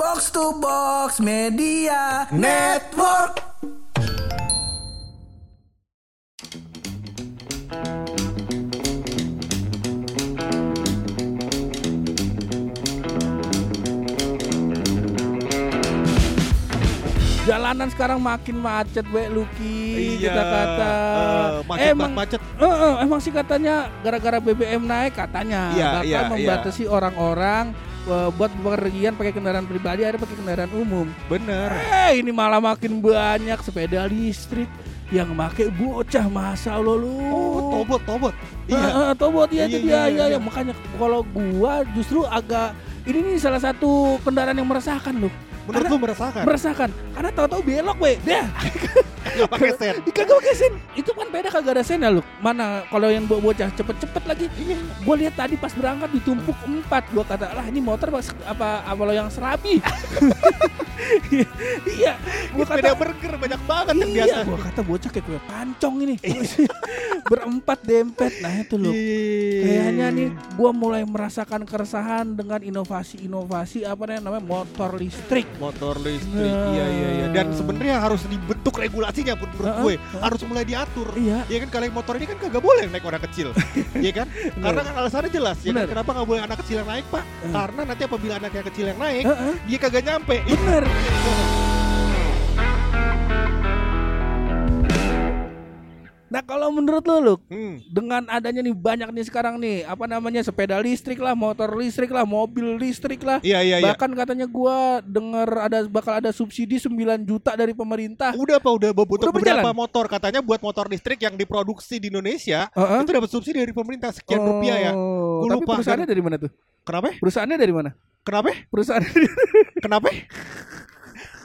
Box to Box Media Network. Jalanan sekarang makin macet, we Lucky Iya, kita kata. eh, macet emang macet. Eh, eh, emang sih katanya gara-gara BBM naik katanya Iya, bakal iya, membatasi orang-orang eh, buat bepergian pakai kendaraan pribadi ada pakai kendaraan umum. Bener. Eh, ini malah makin banyak sepeda listrik yang pakai bocah masa Allah lu. Oh, tobot, tobot. Iya, Iya. tobot ya itu Iya, dia, iya, ya, iya. ya. makanya kalau gua justru agak ini nih salah satu kendaraan yang meresahkan loh. Menurut Karena- lu merasakan? Meresahkan karena tahu-tahu belok, we. Dah. Gak pakai sen. Kagak pakai sen. Itu kan beda kagak ada sen ya lu. Mana kalau yang bo- bocah cepet-cepet lagi. Gue lihat tadi pas berangkat ditumpuk empat. Gua kata lah ini motor pas- apa apa lo yang serabi. iya. Gua Sepeda kata burger banyak banget yang Iya, biasa. gua kata bocah kayak kue pancong ini. Berempat dempet. Nah itu loh. Iya. Kayaknya nih gua mulai merasakan keresahan dengan inovasi-inovasi apa namanya motor listrik. motor listrik Nah. iya iya iya dan sebenarnya harus dibentuk regulasinya pun menurut gue harus mulai diatur. Iya. ya kan kalau yang motor ini kan kagak boleh naik orang kecil. Iya kan? Karena kan alasannya jelas ya kan? Kenapa nggak boleh anak kecil yang naik pak? Karena nanti apabila anak yang kecil yang naik Heeh, dia kagak nyampe. Bener. Nah kalau menurut lo Luk, hmm. dengan adanya nih banyak nih sekarang nih apa namanya sepeda listrik lah, motor listrik lah, mobil listrik lah. iya iya iya Bahkan katanya gua dengar ada bakal ada subsidi 9 juta dari pemerintah. udah apa udah untuk Udah beberapa berjalan? motor katanya buat motor listrik yang diproduksi di Indonesia Heeh. itu dapat subsidi dari pemerintah sekian rupiah ya Oh, Gua Tapi lupa, perusahaannya dari mana tuh? kenapa Perusahaannya dari mana? kenapa Perusahaan Kenapa?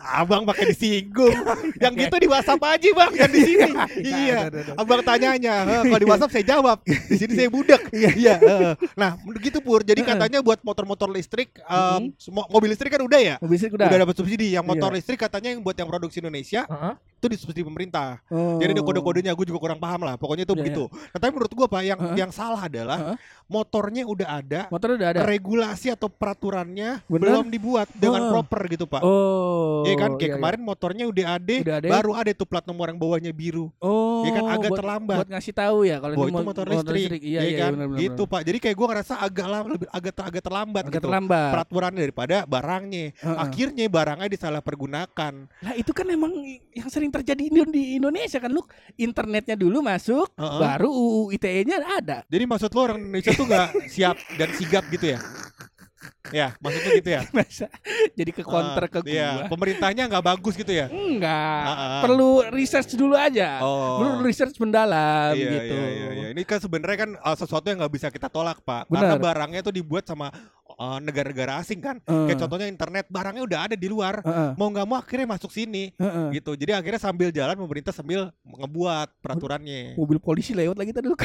Abang pakai disinggung. Yang gitu di WhatsApp aja bang, yang di sini. iya. ada, ada. Abang tanyanya, "Heh, kalau di WhatsApp saya jawab. Di sini saya budak. Iya. heeh. Nah, begitu pur. Jadi katanya buat motor-motor listrik, semua mobil listrik kan udah ya. mobil listrik udah. Udah dapat subsidi. Yang motor Iya. listrik katanya yang buat yang produksi Indonesia. Itu disubsidi pemerintah. Oh. Jadi ada kode-kodenya, gue juga kurang paham lah. Pokoknya itu Iya, begitu. Nah, tapi menurut gue pak, yang Heeh. yang salah adalah Heeh. motornya udah ada, Motor udah ada. regulasi atau peraturannya Bener. belum dibuat dengan Oh. proper gitu pak. Oh. Iya kan kayak iya, kemarin motornya udah ada, Udah ada. baru ada tuh plat nomor yang bawahnya biru. Oh. Ya kan agak buat, terlambat. Buat ngasih tahu ya kalau ini itu mo- motor listrik, Iya, ya iya, kan? benar, benar, gitu pak. Jadi kayak gue ngerasa agak lama, lebih agak ter- agak terlambat Agak gitu. terlambat. Peraturannya daripada barangnya. Heeh. Akhirnya barangnya disalahpergunakan. Lah itu kan emang yang sering terjadi di Indonesia kan lu internetnya dulu masuk, Heeh. baru UU ITE-nya ada. Jadi maksud lo orang Indonesia tuh nggak siap dan sigap gitu ya? Ya, maksudnya gitu ya. Jadi ke counter Eh, ke iya, gua. pemerintahnya nggak bagus gitu ya? Enggak, Heeh. perlu research dulu aja. Oh. Perlu research mendalam iya, gitu. Iya, iya, iya. Ini kan sebenarnya kan uh, sesuatu yang nggak bisa kita tolak, Pak. Benar. Karena barangnya tuh dibuat sama uh, negara-negara asing kan. Heeh. Kayak contohnya internet, barangnya udah ada di luar. Heeh, Mau nggak mau akhirnya masuk sini. heeh. Gitu. Jadi akhirnya sambil jalan pemerintah sambil ngebuat peraturannya. Mobil polisi lewat lagi tadi.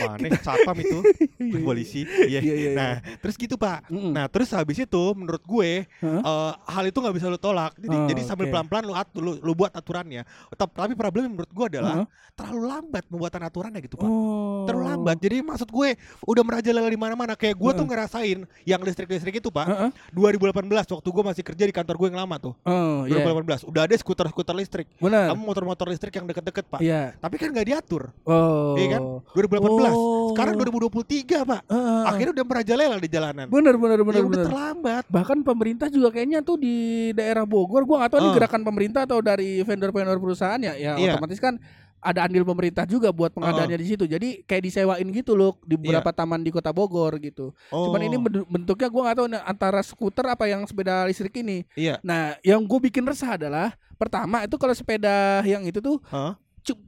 Mana satpam itu polisi. Iya. Iya, iya, Nah, terus gitu, Pak. Mm-mm. Nah, terus habis itu menurut gue Heeh. uh, hal itu nggak bisa lu tolak. Jadi, Oh, jadi sambil pelan-pelan lu, atur, lu lu buat aturannya. Tapi problemnya menurut gue adalah Heeh. terlalu lambat pembuatan aturannya gitu, Pak. Oh. terlalu lambat. Jadi maksud gue udah merajalela di mana-mana. Kayak gue tuh Heeh. ngerasain yang listrik-listrik itu pak. Heeh. 2018 waktu gue masih kerja di kantor gue yang lama tuh. Oh, iya. 2018 udah ada skuter-skuter listrik. Benar. Kamu motor-motor listrik yang deket-deket pak. Iya. Tapi kan nggak diatur. Oh. Iya kan? 2018. Oh. Sekarang 2023 pak. Heeh. Akhirnya udah merajalela di jalanan. Bener bener Ya bener udah bener. terlambat. Bahkan pemerintah juga kayaknya tuh di daerah Bogor, gua nggak tahu ini Oh. gerakan pemerintah atau dari vendor-vendor perusahaan ya, ya Iya. otomatis kan ada andil pemerintah juga buat pengadaannya di situ. Jadi kayak disewain gitu loh di beberapa taman di Kota Bogor gitu. Oh. Cuman ini bentu- bentuknya gua nggak tahu antara skuter apa yang sepeda listrik ini. Iya. Nah, yang gue bikin resah adalah pertama itu kalau sepeda yang itu tuh Hah?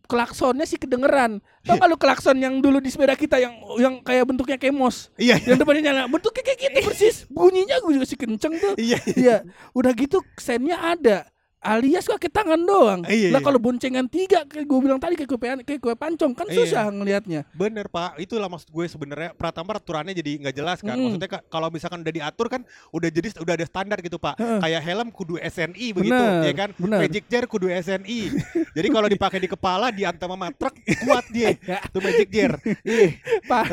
Klaksonnya sih kedengeran. Tau gak lu klakson yang dulu di sepeda kita yang yang kayak bentuknya kemos, Iya. yang depannya nyala, bentuknya kayak gitu persis. Bunyinya gue juga sih kenceng tuh. Iya. Iya, udah gitu sennya ada. Alias kaki tangan doang. Iya, lah iya. kalau boncengan tiga kayak gue bilang tadi kayak kue, kayak kue pancong kan Iya. susah ngelihatnya. Bener pak, itulah maksud gue sebenarnya Pratama aturannya jadi nggak jelas kan. Mm. Maksudnya ka- kalau misalkan udah diatur kan udah jadi udah ada standar gitu pak. Heeh. Kayak helm kudu SNI begitu, Bener, ya kan? bener. Magic jar kudu SNI. jadi kalau dipakai di kepala diantam sama truk kuat dia. Tuh magic jar. Ih, Pak,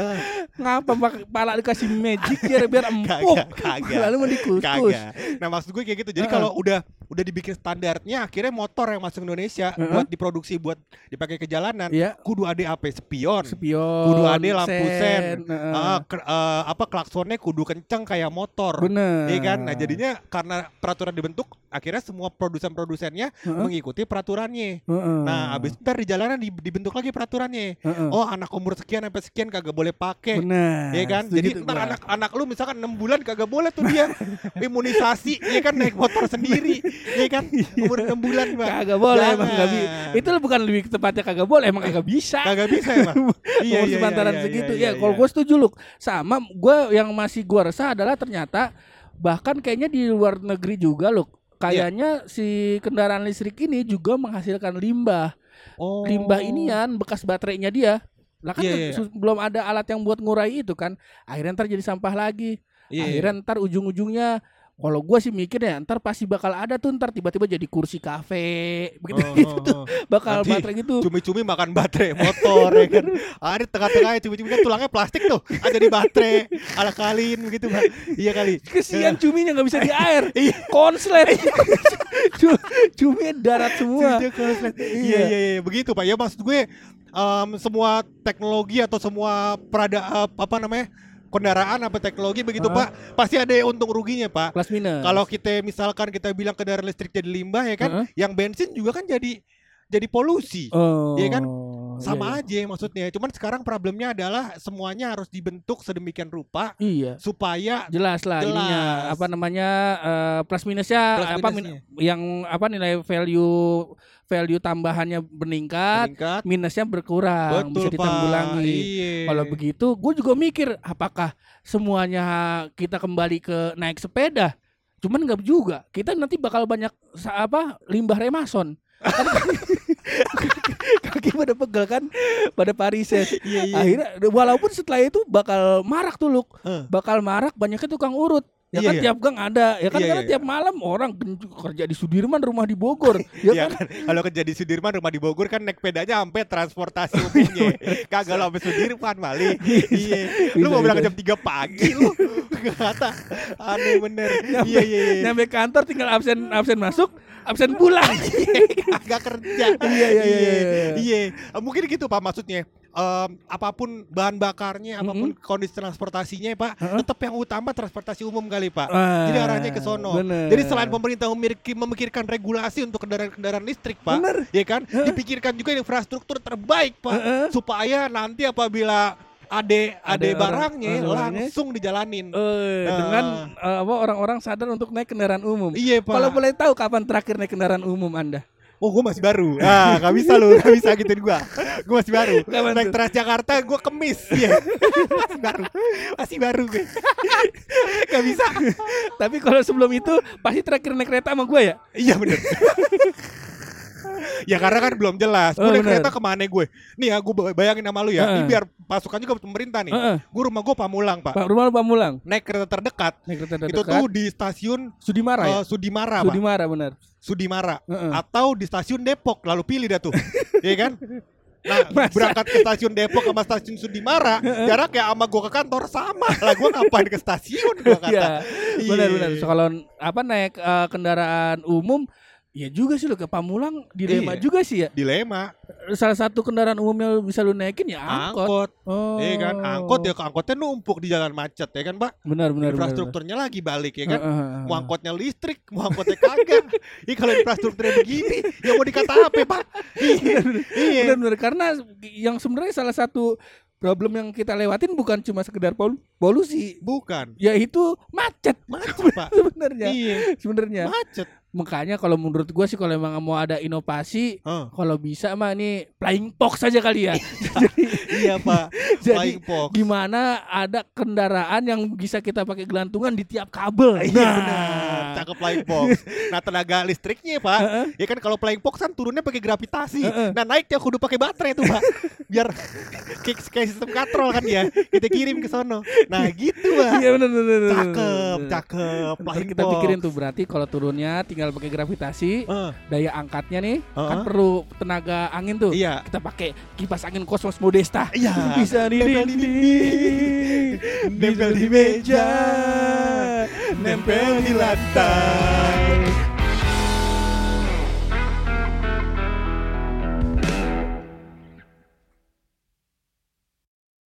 ngapa pak pala dikasih magic biar biar empuk. Kagak. Lalu mau dikus-kus. Kagak. Nah maksud gue kayak gitu. Jadi kalau udah udah dibikin standarnya, akhirnya motor yang masuk Indonesia Heeh. buat diproduksi buat dipakai ke jalanan, Iya. kudu ada AP spion. Spion. kudu ada lampu sen, heeh. Ah, ke- eh, apa klaksonnya kudu kenceng kayak motor, Bener. Iya kan? Nah jadinya karena peraturan dibentuk, akhirnya semua produsen-produsennya Heeh. mengikuti peraturannya. Heeh. Nah, abis itu ntar di jalanan di- dibentuk lagi peraturannya. Heeh. Oh, anak umur sekian sampai sekian kagak boleh pakai. Iya kan? Setuju Jadi ntar anak-anak lu misalkan 6 bulan kagak boleh tuh dia imunisasi, iya kan naik motor sendiri, iya kan? Umur 6 bulan, Pak. Kagak boleh Jangan. emang nggak bisa. Itu bukan lebih tepatnya kagak boleh emang kagak bisa. kagak bisa emang. Umur sepantaran segitu ya. Kalau gue setuju loh. Sama gue yang masih gue resah adalah ternyata bahkan kayaknya di luar negeri juga loh. Kayaknya si kendaraan listrik ini juga menghasilkan limbah. oh. Limbah inian bekas baterainya dia. Lah kan Iya, iya, iya. su- belum ada alat yang buat ngurai itu kan. Akhirnya ntar jadi sampah lagi. Iya, iya. Akhirnya ntar ujung-ujungnya kalau gue sih mikir ya ntar pasti bakal ada tuh ntar tiba-tiba jadi kursi kafe begitu Oh, gitu oh, tuh oh. bakal Nanti baterai gitu Cumi-cumi makan baterai motor ya kan. Ada tengah-tengahnya cumi-cumi kan tulangnya plastik tuh. Ada di baterai, ala kalin begitu, Pak. Iya kali. kesian cuminya nggak bisa di air Iya. konslet Cu- cumi darat semua Iya. Iya, iya, iya, begitu Pak. Ya maksud gue em, semua teknologi atau semua perada eh, apa namanya? Kendaraan apa teknologi begitu Ah. Pak, pasti ada untung ruginya Pak. plus minus Kalau kita misalkan kita bilang kendaraan listrik jadi limbah ya kan, Heeh. yang bensin juga kan jadi jadi polusi. oh, Iya kan? Iya, Sama aja maksudnya. Cuman sekarang problemnya adalah semuanya harus dibentuk sedemikian rupa iya supaya jelas lah Jelas. ininya apa namanya eh, plus minusnya Plus apa minusnya. min- yang apa nilai value value tambahannya meningkat meningkat. minusnya berkurang bisa Betul Pak. ditanggulangi Iya. Kalau begitu, gue juga mikir apakah semuanya kita kembali ke naik sepeda? Cuman nggak juga. Kita nanti bakal banyak apa limbah remason. Kaki pada pegel kan pada parises. Iya, iya. Akhirnya walaupun setelah itu bakal marak tuh Luk. Bakal marak banyaknya tukang urut. Ya Iya, kan iya. tiap gang ada, ya kan Iya, karena iya. tiap malam orang kerja di Sudirman, rumah di Bogor, ya Ya kan? kan, kalau kerja di Sudirman rumah di Bogor kan naik pedanya sampai transportasi umumnya. Kagak lo sampai Sudirman balik. Iya. Lu mau berangkat bisa. jam 3 pagi lu. Kata aneh bener. Iya iya iya. Nyampe kantor tinggal absen absen masuk, absen pulang. Kagak kerja. Iya, iya, iya, iya. Iya. Mungkin gitu Pak maksudnya. Em, apa pun bahan bakarnya, apa pun Mm-hmm. kondisi transportasinya Pak, tetap yang utama transportasi umum kali Pak. Ah, Jadi arahnya ke sono. bener. Jadi selain pemerintah memiliki, memikirkan regulasi untuk kendaraan-kendaraan listrik, Pak, Bener. ya kan? Dipikirkan juga infrastruktur terbaik, Pak, Heeh. supaya nanti apabila ade Ada ade orang- barangnya barangnya. langsung dijalanin. Eh, Ah. dengan eh, apa orang-orang sadar untuk naik kendaraan umum. Iya, Pak. Kalau boleh tahu kapan terakhir naik kendaraan umum Anda? Oh, gue masih baru. Ah, gak bisa lu, gak bisa gituin gua. Gue masih baru. Kapan Naik tuh? Transjakarta gue kemis. Iya. masih baru. Masih baru gue. gak bisa. Tapi kalau sebelum itu pasti terakhir naik kereta sama gue ya. Iya bener Ya karena kan belum jelas Gue Oh, naik kereta ke mana gue Nih ya gue bayangin sama lu ya Ini Heeh. biar pasukan juga pemerintah nih Heeh. Gue rumah gue Pamulang pak Pak rumah lu Pamulang. Naik kereta terdekat Naik kereta Itu terdekat. tuh di stasiun Sudimara ya. eh, Sudimara pak Sudimara benar. Sudimara. Atau di stasiun Depok Lalu pilih dah tuh Iya kan Nah Masa? berangkat ke stasiun Depok sama stasiun Sudimara Jaraknya sama gue ke kantor sama Lah gue ngapain ke stasiun gue kata Iya. Iya. Benar-benar. So, kalau apa naik eh, kendaraan umum Ya juga sih lo ke Pamulang dilema Iya. juga sih ya. Dilema Salah satu kendaraan umum yang bisa lu naikin ya angkot. Angkot Oh. Iya kan Angkot ya angkotnya numpuk di jalan macet ya kan pak Benar benar benar. infrastrukturnya lagi balik ya kan Heeh, heeh, mau heeh. angkotnya listrik mau angkotnya kagak ini kalau infrastrukturnya begini ya mau dikata apa pak iya iya Benar-benar karena yang sebenarnya salah satu problem yang kita lewatin bukan cuma sekedar pol- polusi, bukan yaitu macet. macet pak Sebenarnya. iya Sebenarnya. macet Makanya kalau menurut gua sih kalau emang mau ada inovasi Heeh. kalau bisa mah ini flying fox saja kali ya. jadi iya pak jadi fox gimana ada kendaraan yang bisa kita pakai gelantungan di tiap kabel. Iya, benar. Cakep flying box. Nah tenaga listriknya pak, ya kan kalau flying box kan turunnya pakai gravitasi. Nah naiknya kudu pakai baterai tuh pak, biar kayak, kayak sistem katrol kan ya. Kita kirim ke sono. Nah gitu pak. Iya benar benar. Cakep, cakep. Flying kita box. pikirin tuh berarti kalau turunnya tinggal pakai gravitasi, Eh, daya angkatnya nih kan Heeh. perlu tenaga angin tuh. Iya. Kita pakai kipas angin kosmos Modesta. Iya. Bisa di dinding, nempel di meja, nempel di lantai.